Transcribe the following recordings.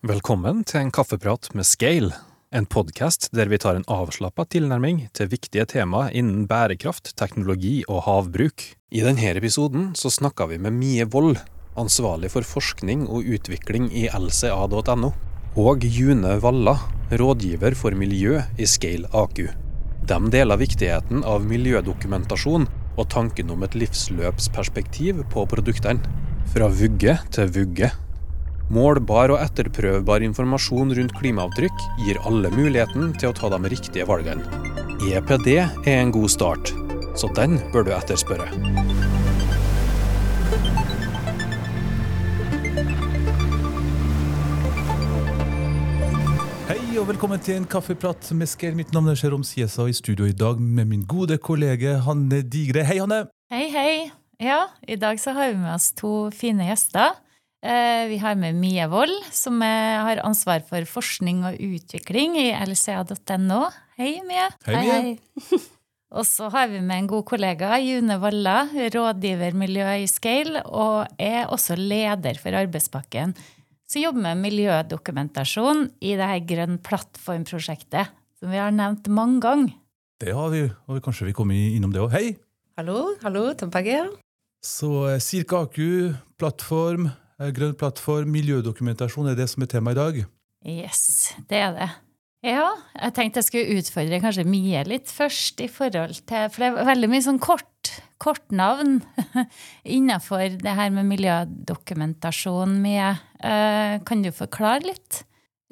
Velkommen til en kaffeprat med Scale, en podkast der vi tar en avslappa tilnærming til viktige temaer innen bærekraft, teknologi og havbruk. I denne episoden så snakka vi med Mie Wold, ansvarlig for forskning og utvikling i lca.no, og June Valla, rådgiver for miljø i Scale AQ. De deler viktigheten av miljødokumentasjon og tanken om et livsløpsperspektiv på produktene. Fra vugge til vugge. Målbar og etterprøvbar informasjon rundt klimaavtrykk gir alle muligheten til å ta de riktige valgene. EPD er en god start, så den bør du etterspørre. Og velkommen til en kaffeprat med Scale. Mitt navn er Jerome Siesa, og i studio i dag med min gode kollega Hanne Digre. Hei, Hanne! Hei, hei. Ja, i dag så har vi med oss to fine gjester. Eh, Vi har med Mie Wold, som eh, har ansvar for forskning og utvikling i lca.no. Hei, Mie. Hei, Mie. Og så har vi med en god kollega, June Valla, rådgiver miljø i Scale, og er også leder for arbeidspakken som jobber med miljødokumentasjon i det her Grønn plattform-prosjektet, som vi har nevnt mange ganger. Det har vi, og kanskje vi kommer innom det òg. Hei! Hallo, hallo, Tompage her. Så Sirkaku Cirka AQ, plattform, eh, grønn plattform, miljødokumentasjon er det som er tema i dag. Yes, det er det. Ja, jeg tenkte jeg skulle utfordre kanskje Mie litt først, i forhold til For det er veldig mye sånn kort, kortnavn innenfor det her med miljødokumentasjon. Mie, Eh, kan du forklare litt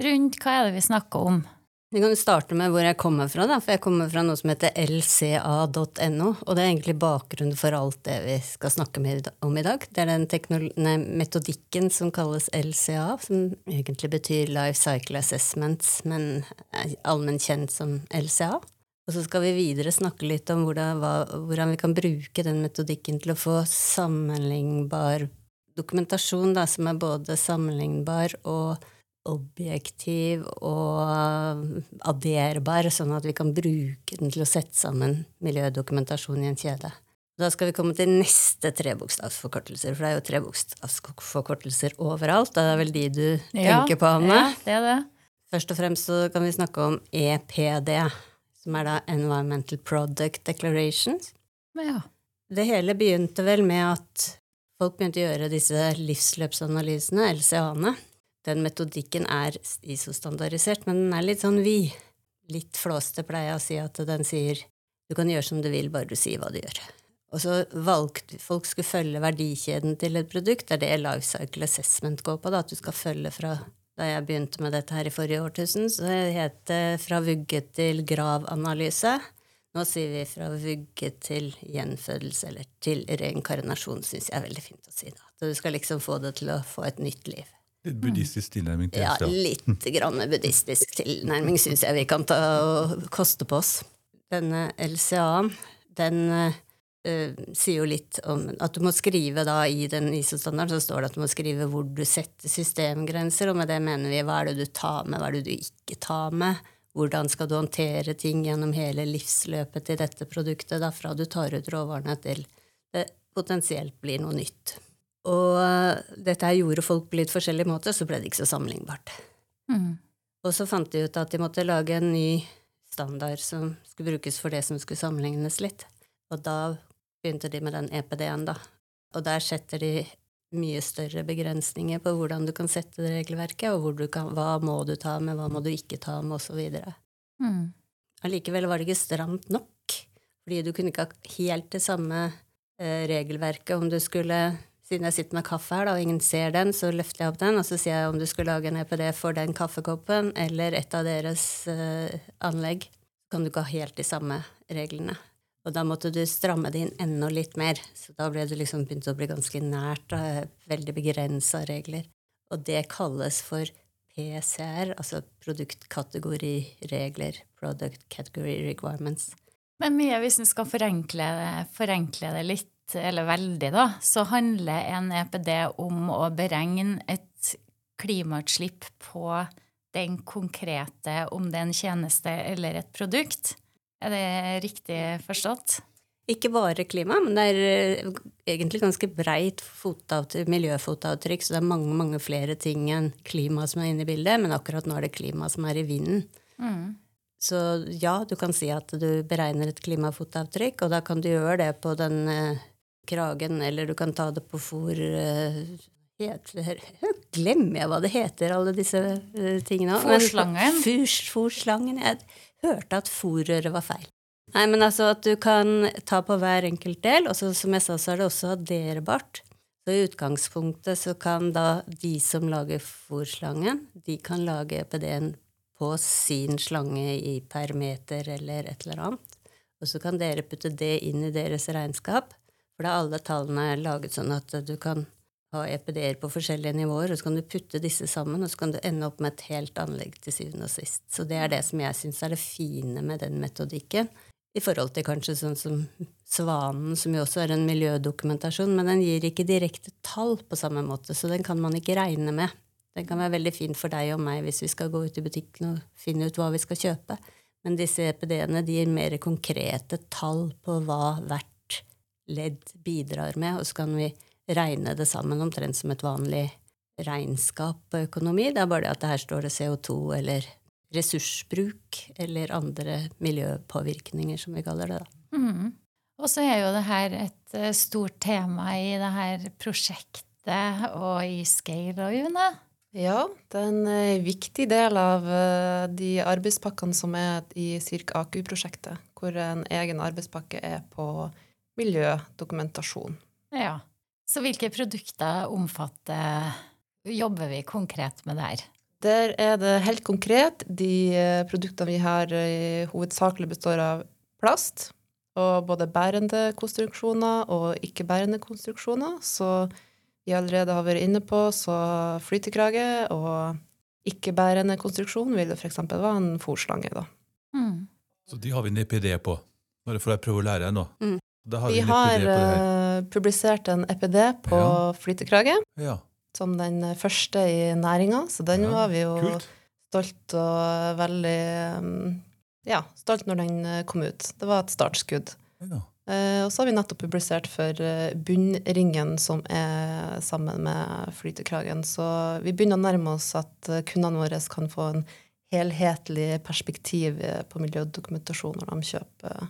rundt hva er det vi snakker om? Vi kan starte med hvor jeg kommer fra, da, for jeg kommer fra noe som heter lca.no, og det er egentlig bakgrunnen for alt det vi skal snakke om i dag. Det er den nei, metodikken som kalles LCA, som egentlig betyr Life Cycle Assessments, men er allmenn kjent som LCA. Og så skal vi videre snakke litt om hvordan, hva, hvordan vi kan bruke den metodikken til å få sammenlignbar dokumentasjon da, som er både sammenlignbar og objektiv og adderbar, sånn at vi kan bruke den til å sette sammen miljødokumentasjon i en kjede. Da skal vi komme til neste trebokstavsforkortelser, for det er jo trebokstavsforkortelser overalt. Det er vel de du tenker på, Anne? Ja, det er det. Først og fremst så kan vi snakke om EPD, som er da Environmental Product Declarations. Ja. Det hele begynte vel med at folk begynte å gjøre disse livsløpsanalysene, LCA-ene. Den metodikken er ISO-standardisert, men den er litt sånn vid. Litt flåste, pleier jeg å si, at den sier du kan gjøre som du vil, bare du sier hva du gjør. Og så valgte folk skulle følge verdikjeden til et produkt. Det er det Life Cycle Assessment går på, da, at du skal følge fra da jeg begynte med dette her i forrige årtusen, så het det fra vugge til grav-analyse. Nå sier vi fra vugge til gjenfødelse, eller til reinkarnasjon, syns jeg er veldig fint å si. da. Så du skal liksom få det til å få et nytt liv. Litt buddhistisk tilnærming til Ja, litt grann buddhistisk tilnærming syns jeg vi kan ta og koste på oss. Denne LCA-en, den uh, sier jo litt om at du må skrive da i den ISO-standarden, så står det at du må skrive hvor du setter systemgrenser, og med det mener vi hva er det du tar med, hva er det du ikke tar med, hvordan skal du håndtere ting gjennom hele livsløpet til dette produktet, da fra du tar ut råvarene til det potensielt blir noe nytt. Og dette her gjorde folk på litt forskjellige måter, så ble det ikke så sammenlignbart. Mm. Og så fant de ut at de måtte lage en ny standard som skulle brukes for det som skulle sammenlignes litt. Og da begynte de med den EPD-en, da. Og der setter de mye større begrensninger på hvordan du kan sette det regelverket, og hvor du kan, hva må du ta med, hva må du ikke ta med, osv. Mm. Allikevel var det ikke stramt nok, fordi du kunne ikke ha helt det samme eh, regelverket om du skulle siden jeg sitter med kaffe her, da, og ingen ser den, så løfter jeg opp den, og så sier jeg om du skulle lage en EPD for den kaffekoppen eller et av deres uh, anlegg, kan du ikke ha helt de samme reglene. Og da måtte du stramme det inn enda litt mer. Så da ble det liksom begynt å bli ganske nært, da, veldig begrensa regler. Og det kalles for PCR, altså produktkategoriregler. Product Category Requirements. Men mye hvis en skal forenkle forenkle det litt, eller veldig, da, så handler en EPD om å beregne et klimautslipp på den konkrete, om det er en tjeneste eller et produkt. Er det riktig forstått? Ikke bare klima, men det er egentlig ganske breit miljøfotavtrykk, så det er mange mange flere ting enn klima som er inne i bildet, men akkurat nå er det klima som er i vinden. Mm. Så ja, du kan si at du beregner et klimafotavtrykk, og da kan du gjøre det på den eh, kragen, eller du kan ta det på fòr eh, Glemmer jeg hva det heter, alle disse uh, tingene? Fòrslangen? Fòrslangen. Jeg hørte at fòrrøret var feil. Nei, men altså at du kan ta på hver enkelt del, og så, som jeg sa, så er det også adderbart. Så i utgangspunktet så kan da de som lager fòrslangen, de kan lage EPD-en på sin slange i per meter eller et eller annet. Og så kan dere putte det inn i deres regnskap, for da alle tallene er laget sånn at du kan ha EPD-er på forskjellige nivåer, og så kan du putte disse sammen, og så kan du ende opp med et helt anlegg til syvende og sist. Så det er det som jeg syns er det fine med den metodikken, i forhold til kanskje sånn som Svanen, som jo også er en miljødokumentasjon, men den gir ikke direkte tall på samme måte, så den kan man ikke regne med. Den kan være veldig fin for deg og meg hvis vi skal gå ut i butikken og finne ut hva vi skal kjøpe, men disse EPD-ene gir mer konkrete tall på hva hvert ledd bidrar med, og så kan vi regne det sammen omtrent som et vanlig regnskap på økonomi. Det er bare det at her står det CO2 eller ressursbruk eller andre miljøpåvirkninger, som vi kaller det. da. Mm. Og så er jo det her et eh, stort tema i det her prosjektet og i Scale og Une. Ja, det er en eh, viktig del av eh, de arbeidspakkene som er i Sirk AKU-prosjektet, hvor en egen arbeidspakke er på miljødokumentasjon. Ja. Så hvilke produkter omfatter Jobber vi konkret med der? Der er det helt konkret. De eh, produktene vi har eh, hovedsakelig består av plast. Og både bærende konstruksjoner og ikke-bærende konstruksjoner. Så vi allerede har vært inne på, så flytekrage og ikke-bærende konstruksjon vil f.eks. være en fòrslange. Mm. Så de har vi en EPD på. Bare for å prøve å lære nå. Mm. Har vi, vi har uh, publisert en EPD på ja. flytekrage. Ja. Som den første i næringa, så den ja. var vi jo Kult. stolt og veldig um, Ja, stolt når den eh, kom ut. Det var et startskudd. Ja. Uh, og så har vi nettopp publisert for bunnringen, som er sammen med flytekragen. Så vi begynner å nærme oss at kundene våre kan få en helhetlig perspektiv på miljødokumentasjon når de kjøper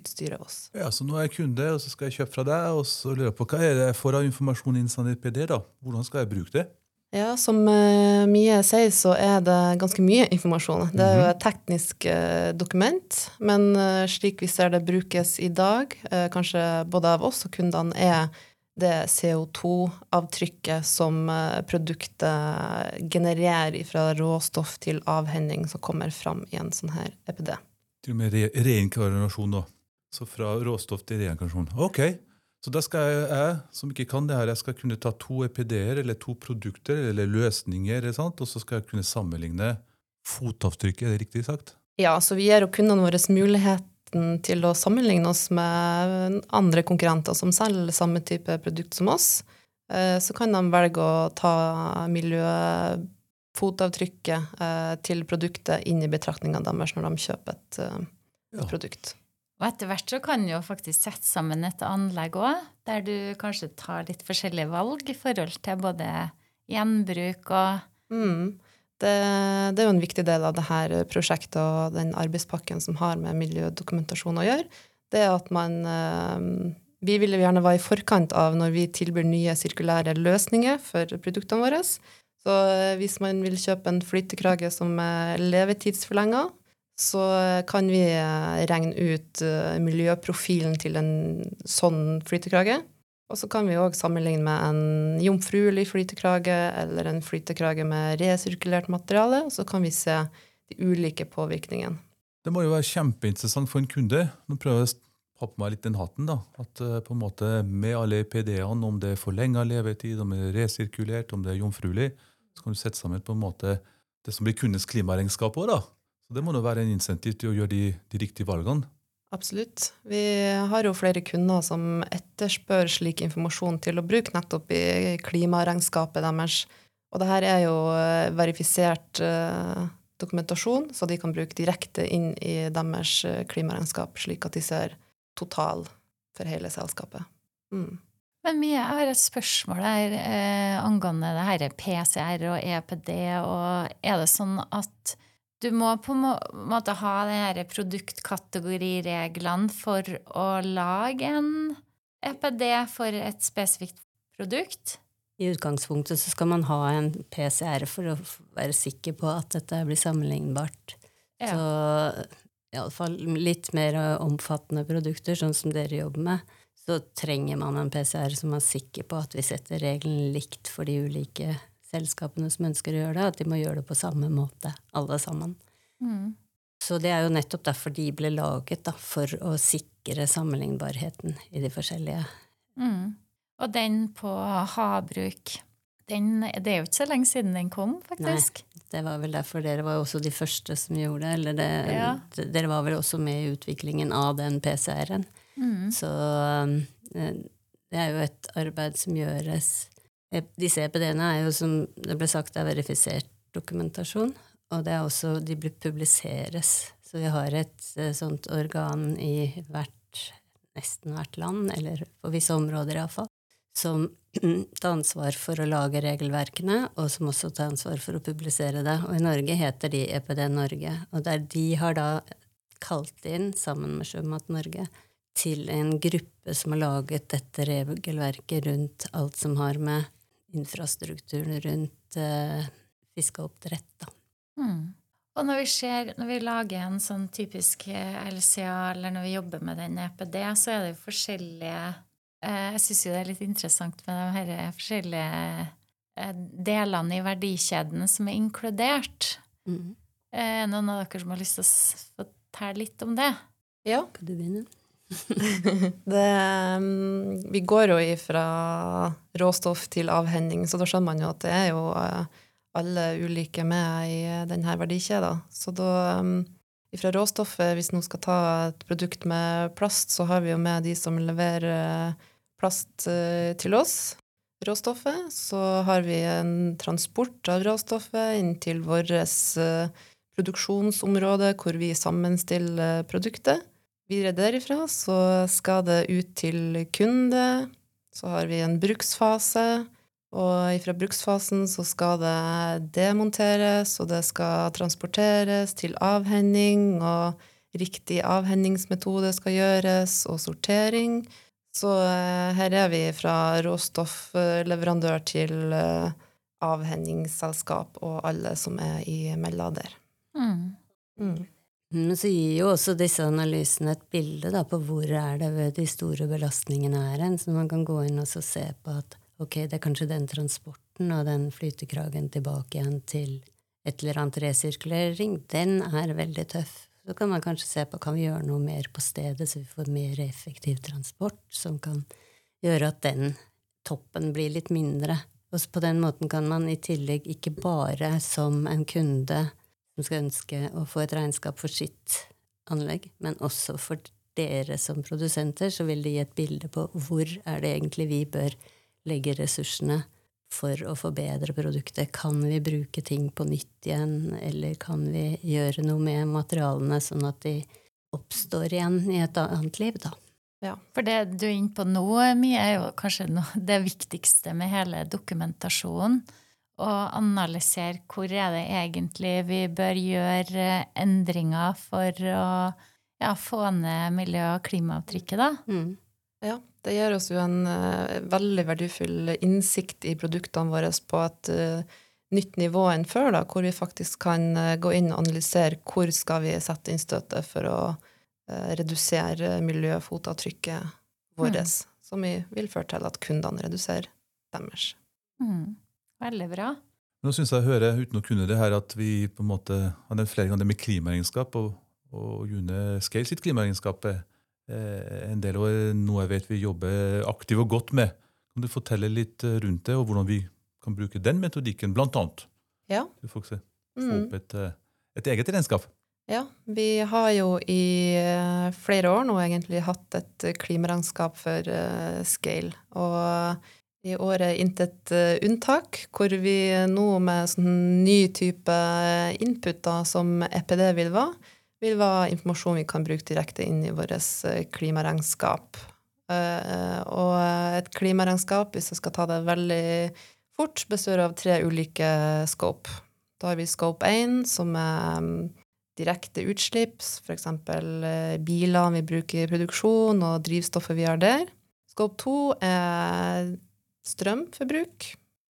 utstyre oss. Ja, Så nå er jeg kunde, og så skal jeg kjøpe fra deg, og så lurer jeg på hva er det jeg får av informasjon innen PD, da? Hvordan skal jeg bruke det? Ja, Som uh, Mie sier, så er det ganske mye informasjon. Det er jo et teknisk uh, dokument, men uh, slik vi ser det brukes i dag, kanskje både av oss og kundene, er det CO2-avtrykket som produktet genererer fra råstoff til avhending, som kommer fram i en sånn her EPD. Til og med re reinkarnasjon, da. Så fra råstoff til reinkarnasjon. Ok. Så da skal jeg, jeg, som ikke kan det her, jeg skal kunne ta to EPD-er eller to produkter eller løsninger, og så skal jeg kunne sammenligne fotavtrykket. Er det riktig sagt? Ja, så vi gir jo kundene våre muligheten til å sammenligne oss med andre konkurrenter som selger samme type produkt som oss. Eh, så kan de velge å ta miljøfotavtrykket eh, til produktet inn i betraktninga deres når de kjøper et eh, ja. produkt. Og etter hvert så kan du jo faktisk sette sammen et anlegg òg, der du kanskje tar litt forskjellige valg i forhold til både gjenbruk og mm. det, det, er jo en viktig del av det her prosjektet og den arbeidspakken som har med miljødokumentasjon å gjøre. Det er at man eh, Vi vil jo gjerne være i forkant av når vi tilbyr nye sirkulære løsninger for produktene våre. Så eh, hvis man vil kjøpe en flytekrage som er levetidsforlenga, så kan vi eh, regne ut eh, miljøprofilen til en sånn flytekrage. Og så kan vi òg sammenligne med en jomfruelig flytekrage eller en flytekrage med resirkulert materiale, og så kan vi se de ulike påvirkningene. Det må jo være kjempeinteressant for en kunde. Nå prøver jeg å ha på meg litt den hatten. da, At uh, på en måte med alle PD-ene, om det er forlenga levetid, om det er resirkulert, om det er jomfruelig, så kan du sette sammen på en måte det som blir kundens klimaregnskap òg. Så det må da være en insentiv til å gjøre de, de riktige valgene. Absolutt. Vi har jo flere kunder som etterspør slik informasjon til å bruke nettopp i klimaregnskapet deres. Og det her er jo eh, verifisert uh, dokumentasjon, så de kan bruke direkte inn i deres eh, klimaregnskap, slik at de ser total for hele selskapet. Mm. Men Mie, jeg har et spørsmål her eh, angående det her PCR og EPD. og Er det sånn at du må på en måte ha de produktkategorireglene for å lage en EPD for et spesifikt produkt? I utgangspunktet så skal man ha en PCR for å være sikker på at dette blir sammenlignbart. Ja. Så iallfall litt mer omfattende produkter, sånn som dere jobber med, så trenger man en PCR som er sikker på at vi setter reglene likt for de ulike selskapene som ønsker å gjøre det, at de må gjøre det på samme måte, alle sammen. Mm. Så det er jo nettopp derfor de ble laget, da, for å sikre sammenlignbarheten i de forskjellige Mm. Og den på havbruk, den, det er jo ikke så lenge siden den kom, faktisk. Nei, Det var vel derfor dere var også de første som gjorde det. Eller det, Ja. dere var vel også med i utviklingen av den PCR-en. Mm. Så eh, det er jo et arbeid som gjøres Disse EPD-ene er jo, som det ble sagt, det er verifisert dokumentasjon. Og det er også, de publiseres. Så vi har et eh, sånt organ i hvert, nesten hvert land, eller på visse områder iallfall, som tar ansvar for å lage regelverkene, og som også tar ansvar for å publisere det. Og i Norge heter de EPD Norge. Og der de har da kalt inn, sammen med Sjømat Norge, til en gruppe som har laget dette regelverket rundt alt som har med infrastrukturen rundt eh, fiskeoppdrett, da. Mm. Og når vi, ser, når vi lager en sånn typisk eh, LCA, eller når vi jobber med den EPD, så er det jo forskjellige eh, Jeg syns jo det er litt interessant med de her forskjellige eh, delene i verdikjeden som er inkludert. Mm. Eh, noen av dere som har lyst til å fortelle litt om det? Ja. Kan du begynne? Det, mm, vi går jo ifra råstoff til avhending, så da skjønner man jo at det er jo eh, alle ulike med i denne verdikjeden. Så da mm, ifra råstoffet, hvis noen skal ta et produkt med plast, så har vi jo med de som leverer eh, plast eh, til oss. Råstoffet. Så har vi en transport av råstoffet inn til vårt produksjonsområde, hvor vi sammenstiller produktet. Videre derifra så skal det ut til kunde. Så har vi en bruksfase. Og fra bruksfasen så skal det demonteres, og det skal transporteres til avhending, og riktig avhendingsmetode skal gjøres, og sortering. Så eh, her er vi fra råstoffleverandør til eh, avhendingsselskap og alle som er imellom der. Mm. Mm. Men så gir jo også disse analysene et bilde da, på hvor er det de store belastningene er hen, så man kan gå inn og se på at ok, det er kanskje den transporten og den flytekragen tilbake igjen til et eller annet resirkulering, den er veldig tøff. Så kan man kanskje se på kan vi gjøre noe mer på stedet, så vi får mer effektiv transport, som kan gjøre at den toppen blir litt mindre. Og på den måten kan man i tillegg ikke bare som en kunde som skal ønske å få et regnskap for sitt anlegg, men også for dere som produsenter, så vil det gi et bilde på hvor er det egentlig vi bør legge ressursene for å forbedre produktet. Kan vi bruke ting på nytt igjen, eller kan vi gjøre noe med materialene sånn at de oppstår igjen i et annet liv, da? Ja. For det du er inne på nå, Mie, er jo kanskje det viktigste med hele dokumentasjonen. Å analysere hvor er det egentlig vi bør gjøre endringer for å ja, få ned miljø- og klimaavtrykket, da. Mm. Ja, det gir oss jo en uh, veldig verdifull innsikt i produktene våre på et uh, nytt nivå enn før, da, hvor vi faktisk kan uh, gå inn og analysere hvor skal vi sette inn støtet for å redusere miljøfotavtrykket vårt, Mm. som vi vil føre til at kundene reduserer deres. Mm. Veldig bra. Nå syns jeg å høre, uten å kunne det her, at vi på en måte har nevnt flere ganger det med klimaregnskap, og, og June Scale sitt klimaregnskap er eh, en del av noe jeg vet vi jobber aktivt og godt med. Kan du fortelle litt eh, rundt det, og hvordan vi kan bruke den metodikken, blant annet? Ja. Du får se, få Mm. opp et, eh, et eget regnskap. Ja, vi har jo i eh, flere år nå egentlig hatt et klimaregnskap for eh, Scale. Og i året intet eh, unntak, hvor vi nå med sånn ny type input da, som EPD vil være, vil være informasjon vi kan bruke direkte inn i vårt eh, klimaregnskap. Eh, og et klimaregnskap, hvis jeg skal ta det veldig fort, består av tre ulike scope. Da har vi scope 1, som er mm, direkte utslipp, f.eks. biler vi bruker i produksjon, og drivstoffet vi har der. Scope 2 er strømforbruk.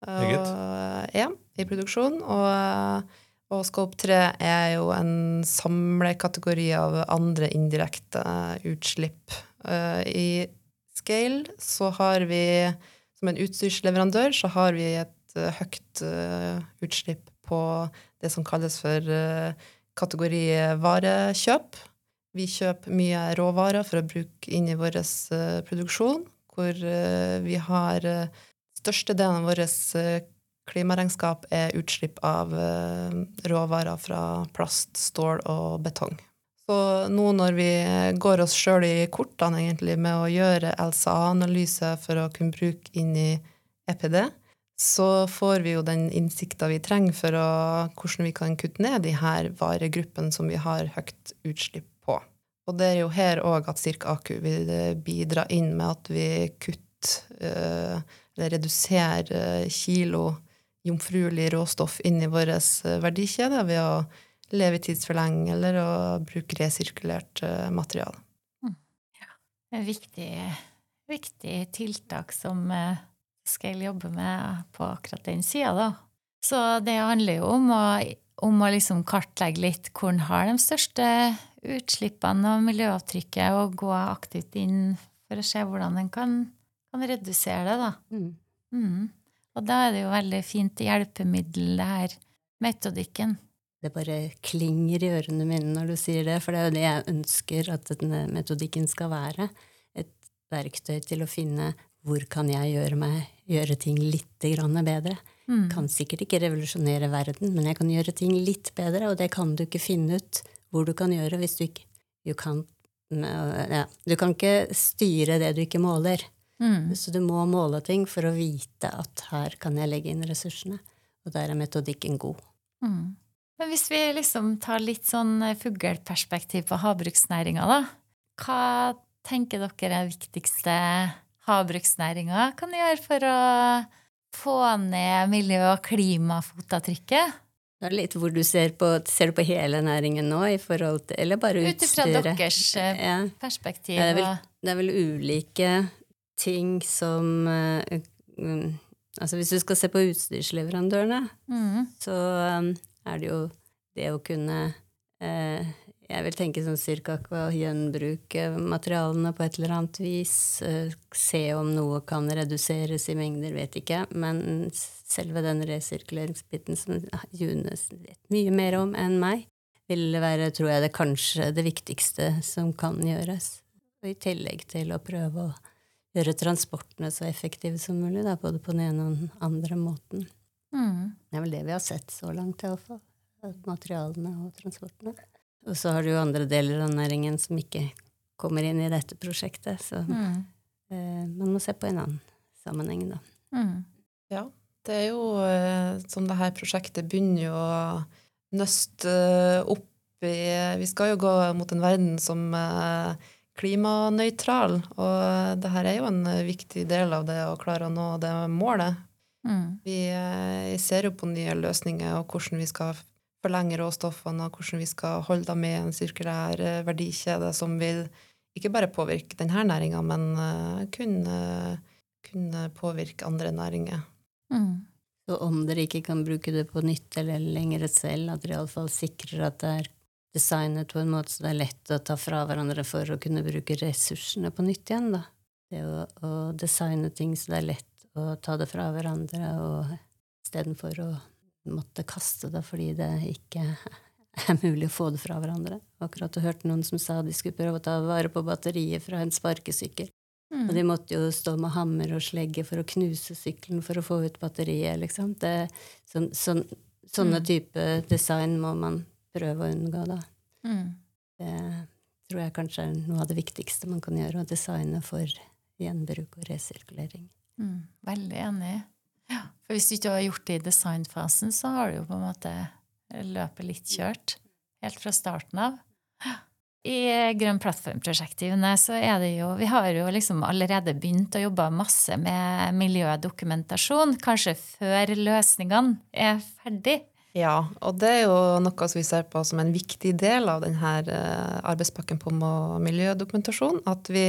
Eget. Og, ja, i produksjon. Og, og Scope 3 er jo en samlekategori av andre indirekte utslipp. Eh, I Scale så har vi, som en utstyrsleverandør, så har vi et eh, høyt eh, utslipp på det som kalles for kategori varekjøp. Vi kjøper mye råvarer for å bruke inn i vår produksjon, hvor vi har Største delen av vårt klimaregnskap er utslipp av råvarer fra plast, stål og betong. Så nå når vi går oss sjøl i kortene egentlig med å gjøre LCA-analyse for å kunne bruke inn i EPD, så får vi jo den innsikta vi trenger for å, hvordan vi kan kutte ned de her varegruppene som vi har høyt utslipp. Og det er jo her òg at Cirka Aku vil bidra inn med at vi kutter eh, eller reduserer kilo jomfruelig råstoff inn i vår verdikjede ved å levetidsforlenge eller å bruke resirkulert eh, materiale. Mm. Ja. Et viktig, viktig tiltak som skal jobbe med på akkurat den sida, da. Så det handler jo om å, om å liksom kartlegge litt hvor en har de største utslippene og miljøavtrykket, og gå aktivt inn for å se hvordan en kan, kan redusere det, da. Mm. Mm. Og da er det jo veldig fint hjelpemiddel, det her metodikken det bare klinger i ørene mine når du sier det, for det er jo det jeg ønsker at denne metodikken skal være. Et verktøy til å finne hvor kan jeg gjøre, meg, gjøre ting litt bedre. Mm. Kan sikkert ikke revolusjonere verden, men jeg kan gjøre ting litt bedre, og det kan du ikke finne ut hvor du kan gjøre hvis du ikke du kan, ja, du kan ikke styre det du ikke måler. Mm. Så du må måle ting for å vite at her kan jeg legge inn ressursene. Og der er metodikken god. Mm. Men hvis vi liksom tar litt sånn eh, fugleperspektiv på havbruksnæringa, da. Hva tenker dere er viktigste havbruksnæringa kan gjøre for å få ned miljø- og klimafotavtrykket? Det er litt hvor du ser på Ser du på hele næringen nå, i forhold til Eller bare utstyret? Ut ifra deres eh, ja. perspektiv. Det er, vel, det er, vel, ulike ting som uh, um, Altså hvis du skal se på utstyrsleverandørene, mm. så um, er det jo det å kunne eh, Jeg vil tenke sånn cirka å gjenbruke materialene på et eller annet vis. Eh, se om noe kan reduseres i mengder, vet ikke. Men selve den resirkuleringsbiten som June vet mye mer om enn meg, vil være, tror jeg, det kanskje det viktigste som kan gjøres. Og I tillegg til å prøve å gjøre transportene så effektive som mulig, da, både på den ene og den andre måten. Mm. Det er vel det vi har sett så langt, iallfall. Materialene og transportene. Og så har du jo andre deler av næringen som ikke kommer inn i dette prosjektet. Så mm. eh, man må se på en annen sammenheng, da. Mm. Ja. Det er jo eh, som det her prosjektet begynner jo å nøste opp i Vi skal jo gå mot en verden som er klimanøytral, og det her er jo en viktig del av det å klare å nå det målet. Mm. Vi eh, ser jo på nye løsninger og hvordan vi skal forlenge råstoffene, og hvordan vi skal holde dem i en sirkulær eh, verdikjede som vil ikke bare påvirke denne næringa, men kunne, kunne, påvirke andre næringer. Mm. Så om dere ikke kan bruke det på nytt eller lenger selv, at dere iallfall sikrer at det er designet på en måte så det er lett å ta fra hverandre for å kunne bruke ressursene på nytt igjen, da. Det å, å designe ting så det er lett å ta det fra hverandre, og istedenfor å måtte kaste det fordi det ikke er mulig å få det fra hverandre. Akkurat jeg hørte noen som sa de skulle prøve å ta vare på batteriet fra en sparkesykkel. Mm. Og de måtte jo stå med hammer og slegge for å knuse sykkelen for å få ut batteriet. liksom. Det, så, så, sånne mm. type design må man prøve å unngå, da. Mm. Det tror jeg kanskje er noe av det viktigste man kan gjøre, å designe for gjenbruk og resirkulering. Mm, veldig enig. Ja, for hvis du ikke har gjort det i designfasen, så har du jo på en måte løpet litt kjørt. Helt fra starten av. I Grønn plattform-prosjektivene så er det jo Vi har jo liksom allerede begynt å jobbe masse med miljødokumentasjon, kanskje før løsningene er ferdig. Ja, og det er jo noe som vi ser på som en viktig del av denne eh, arbeidspakken på miljødokumentasjon. At vi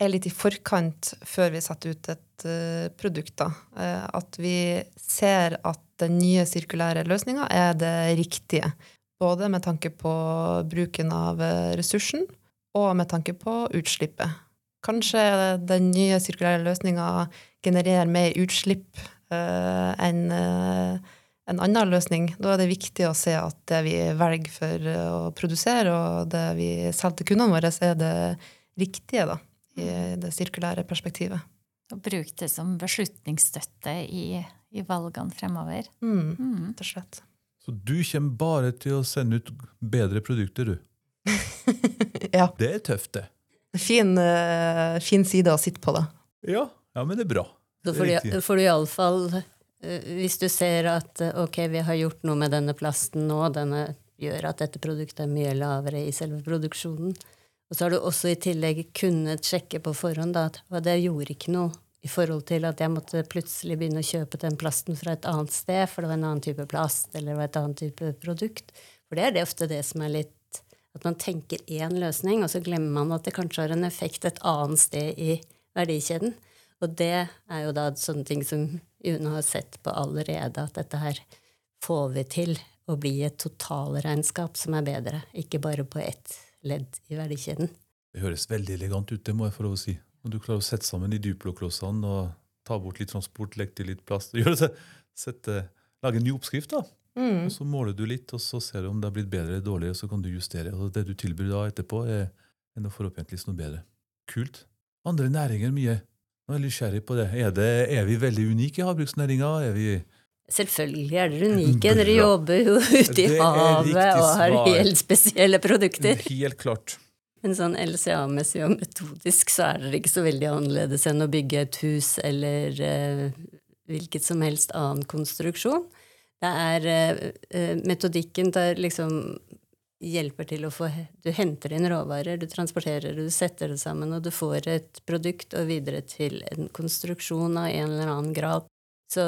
er litt i forkant før vi setter ut et uh, produkt. Da. Uh, at vi ser at den nye sirkulære løsninga er det riktige. Både med tanke på bruken av ressursen og med tanke på utslippet. Kanskje den nye sirkulære løsninga genererer mer utslipp uh, enn en annen løsning. Da er det viktig å se at det vi velger for å produsere, og det vi selger til kundene våre, er det riktige da, i det sirkulære perspektivet. Og bruke det som beslutningsstøtte i, i valgene fremover. Mm, mm. slett. Så du kommer bare til å sende ut bedre produkter, du? ja. Det er tøft, det. Fin, uh, fin side å sitte på, da. Ja, ja men det er bra. Da får du iallfall Eh, hvis du ser at eh, ok, vi har gjort noe med denne plasten nå, denne gjør at dette produktet er mye lavere i selve produksjonen. Og så har du også i tillegg kunnet sjekke på forhånd da, at det gjorde ikke noe i forhold til at jeg måtte plutselig begynne å kjøpe den plasten fra et annet sted, for det var en annen type plast eller et annet type produkt. For det er det ofte det som er litt At man tenker én løsning, og så glemmer man at det kanskje har en effekt et annet sted i verdikjeden. Og det er jo da sånne ting som UNE har sett på allerede, at dette her får vi til å bli et totalregnskap som er bedre, ikke bare på ett ledd i verdikjeden. Det høres veldig elegant ut, det må jeg få lov å si. Når du klarer å sette sammen de Duplo-klossene og ta bort litt transport, legge til litt plast sette, Lage en ny oppskrift, da. Mm. Og Så måler du litt, og så ser du om det har blitt bedre eller dårligere, så kan du justere. Og det du tilbyr da etterpå, er enda forhåpentligvis noe bedre. Kult. Andre næringer mye Nå er nysgjerrig på det. Er, det. er, vi veldig unike i havbruksnæringa? Selvfølgelig er dere unike. Dere jobber jo ute i havet og har helt spesielle produkter. Helt klart. Men sånn LCA-messig og metodisk så er dere ikke så veldig annerledes enn å bygge et hus eller eh, hvilket som helst annen konstruksjon. Det er eh, Metodikken der liksom hjelper til å få Du henter inn råvarer, du transporterer du setter det sammen, og du får et produkt og videre til en konstruksjon av en eller annen grad. Så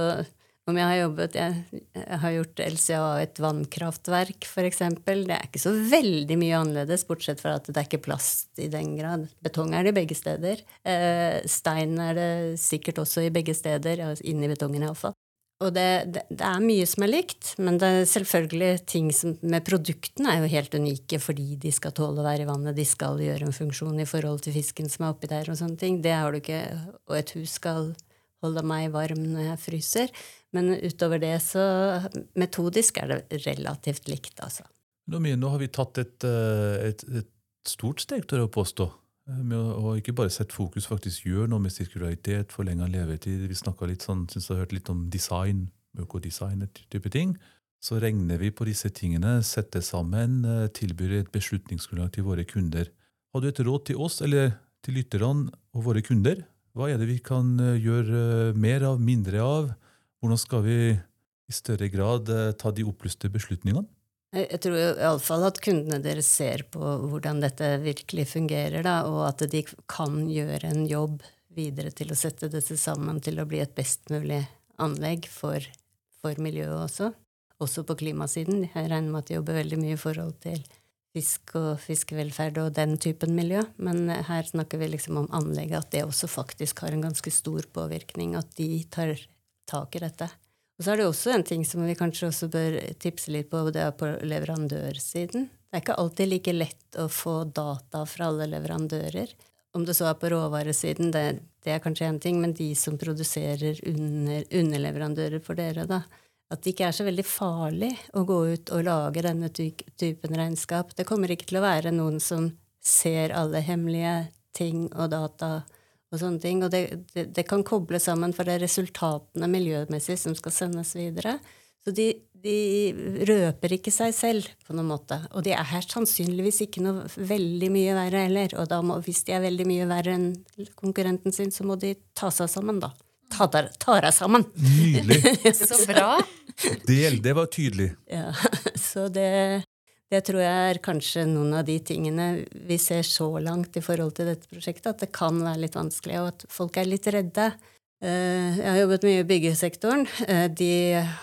om jeg har jobbet Jeg, jeg har gjort LCA et vannkraftverk, f.eks. Det er ikke så veldig mye annerledes, bortsett fra at det er ikke plast i den grad. Betong er det begge steder. Eh, stein er det sikkert også i begge steder, inni betongen iallfall. Og det, det, det, er mye som er likt, men det er selvfølgelig ting som, med produktene er jo helt unike fordi de skal tåle å være i vannet, de skal gjøre en funksjon i forhold til fisken som er oppi der, og sånne ting. Det har du ikke. Og et hus skal holde meg varm når jeg fryser. Men utover det så Metodisk er det relativt likt, altså. Nå, har vi tatt et, eh, et, et stort steg, tør jeg påstå. Eh, med å, ikke bare sette fokus, faktisk gjøre noe med sirkularitet, forlenga levetid. Vi snakka litt sånn, syns jeg har hørt litt om design, økodesign, type ting. Så regner vi på disse tingene, setter sammen, eh, tilbyr et beslutningsgrunnlag til våre kunder. Har du et råd til oss, eller til lytterne og våre kunder? Hva er det vi kan gjøre mer av, mindre av? Hvordan skal vi i større grad ta de opplyste beslutningene? Jeg tror iallfall at kundene deres ser på hvordan dette virkelig fungerer, da, og at de kan gjøre en jobb videre til å sette dette sammen til å bli et best mulig anlegg for, for miljøet også. Også på klimasiden. Jeg regner med at de jobber veldig mye i forhold til fisk og fiskevelferd og den typen miljø. Men her snakker vi liksom om anlegget, at det også faktisk har en ganske stor påvirkning. At de tar tak i dette. Og så er det også en ting som vi kanskje også bør tipse litt på, og det er på leverandørsiden. Det er ikke alltid like lett å få data fra alle leverandører. Om det så er på råvaresiden, det, det er kanskje én ting, men de som produserer under, underleverandører for dere, da, at det ikke er så veldig farlig å gå ut og lage denne typen regnskap. Det kommer ikke til å være noen som ser alle hemmelige ting og data og sånne ting. Og det, det, det, kan koble sammen, for det er resultatene miljømessig som skal sendes videre. Så de, de, røper ikke seg selv på noen måte. Og de er her sannsynligvis ikke noe veldig mye verre heller. Og må, hvis de er veldig mye verre enn konkurrenten sin, så må de ta seg sammen, da. Ta deg sammen! Nydelig. så bra. Det, det var tydelig. Ja, så det Det tror jeg er kanskje noen av de tingene vi ser så langt i forhold til dette prosjektet, at det kan være litt vanskelig, og at folk er litt redde. Eh, jeg har jobbet mye i byggesektoren. Eh, de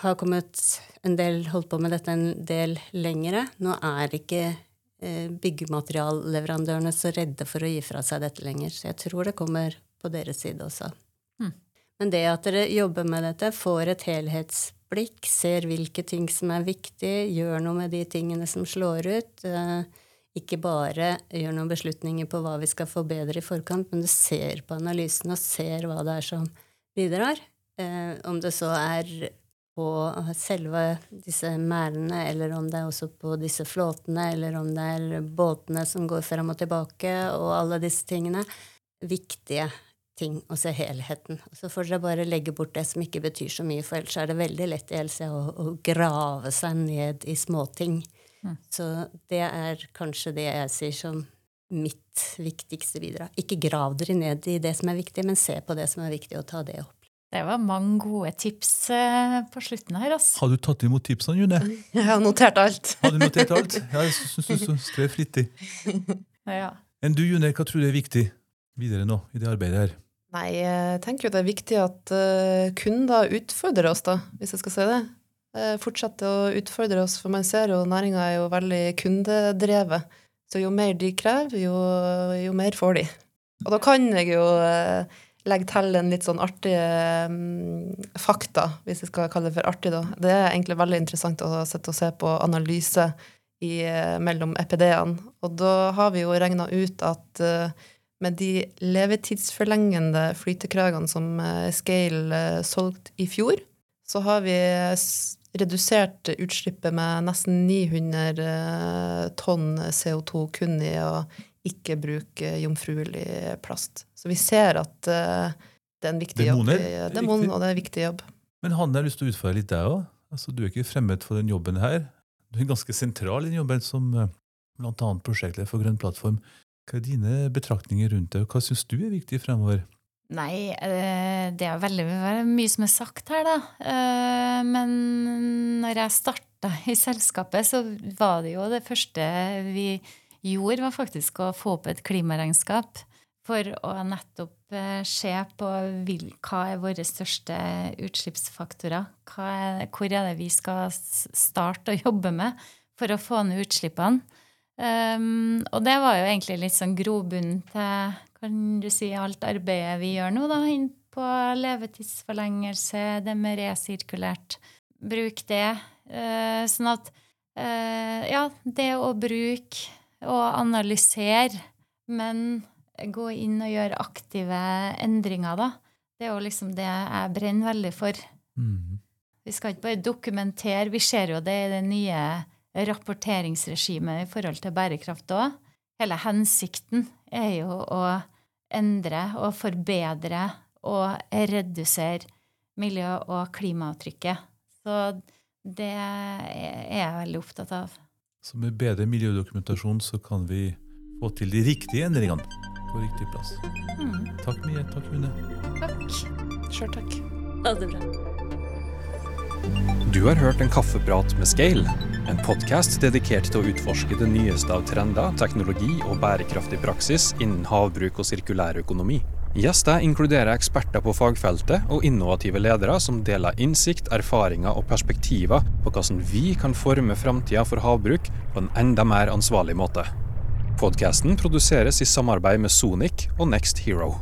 har kommet en del, holdt på med dette en del lengre. Nå er ikke eh, byggematerialleverandørene så redde for å gi fra seg dette lenger, så jeg tror det kommer på deres side også. Mm. Men det at dere jobber med dette, får et helhetsbilde blikk, ser hvilke ting som er viktige, gjør noe med de tingene som slår ut. Eh, ikke bare gjør noen beslutninger på hva vi skal forbedre i forkant, men du ser på analysen og ser hva det er som bidrar. Eh, om det så er på selve disse merdene, eller om det er også på disse flåtene, eller om det er båtene som går frem og tilbake, og alle disse tingene. Viktige ting og se helheten. Så får dere bare legge bort det som ikke betyr så mye, for ellers er det veldig lett i LC å, å grave seg ned i småting. Mm. Så det er kanskje det jeg sier som mitt viktigste bidrag. Ikke grav dere ned i det som er viktig, men se på det som er viktig, og ta det opp. Det var mange gode tips eh, på slutten her. Altså. Har du tatt imot tipsene, June? Jeg har notert alt. Har du notert alt? Ja, jeg syns du skrev flittig. Ja. Enn du, June, hva tror du er viktig videre nå i det arbeidet her? Nei, jeg tenker jo det er viktig at uh, kunder utfordrer oss, da, hvis jeg skal si det. Uh, fortsette å utfordre oss, for man ser jo næringa er jo veldig kundedrevet. Så jo mer de krever, jo, jo mer får de. Og da kan jeg jo uh, legge til en litt sånn artig fakta, hvis jeg skal kalle det for artig, da. Det er egentlig veldig interessant å sitte og se på analyse i, mellom EPD-ene. Og da har vi jo regna ut at med de levetidsforlengende flytekragene som eh, Scale eh, solgte i fjor, så har vi redusert utslippet med nesten 900 eh, tonn CO2 kun i å ikke bruke jomfruelig plast. Så vi ser at det er en viktig jobb. Det er mon, og det er en viktig jobb. Men Hanne, jeg har lyst til å utfordre litt deg òg. Altså, du er ikke fremmed for den jobben her. Du er ganske sentral i den jobben som bl.a. prosjektleder for Grønn plattform. Hva er dine betraktninger rundt det, og hva syns du er viktig fremover? Nei, eh, det er veldig mye som er sagt her, da. Eh, men når jeg starta i selskapet, så var det jo det første vi gjorde, var faktisk å få opp et klimaregnskap. For å nettopp eh, se på hva er våre største utslippsfaktorer. Er, hvor er det vi skal starte å jobbe med for å få ned utslippene? Um, og det var jo egentlig litt sånn grobunnen til kan du si, alt arbeidet vi gjør nå, da, inn på levetidsforlengelse, det med resirkulert. Bruk det. Uh, sånn at uh, Ja, det å bruke og analysere, men gå inn og gjøre aktive endringer, da. Det er jo liksom det jeg brenner veldig for. Mm. Vi skal ikke bare dokumentere. Vi ser jo det i det nye rapporteringsregimet i forhold til bærekraft òg. Hele hensikten er jo å endre og forbedre og redusere miljø- og klimaavtrykket. Så det er jeg veldig opptatt av. Så med bedre miljødokumentasjon så kan vi få til de riktige endringene på riktig plass. Mm. Takk mye. Takk, Une. Takk. Sjøl takk. Ha det bra. Du har hørt en kaffeprat med Scale, en podkast dedikert til å utforske det nyeste av trender, teknologi og bærekraftig praksis innen havbruk og sirkulærøkonomi. Gjester inkluderer eksperter på fagfeltet og innovative ledere som deler innsikt, erfaringer og perspektiver på hvordan vi kan forme framtida for havbruk på en enda mer ansvarlig måte. Podkasten produseres i samarbeid med Sonic og Next Hero.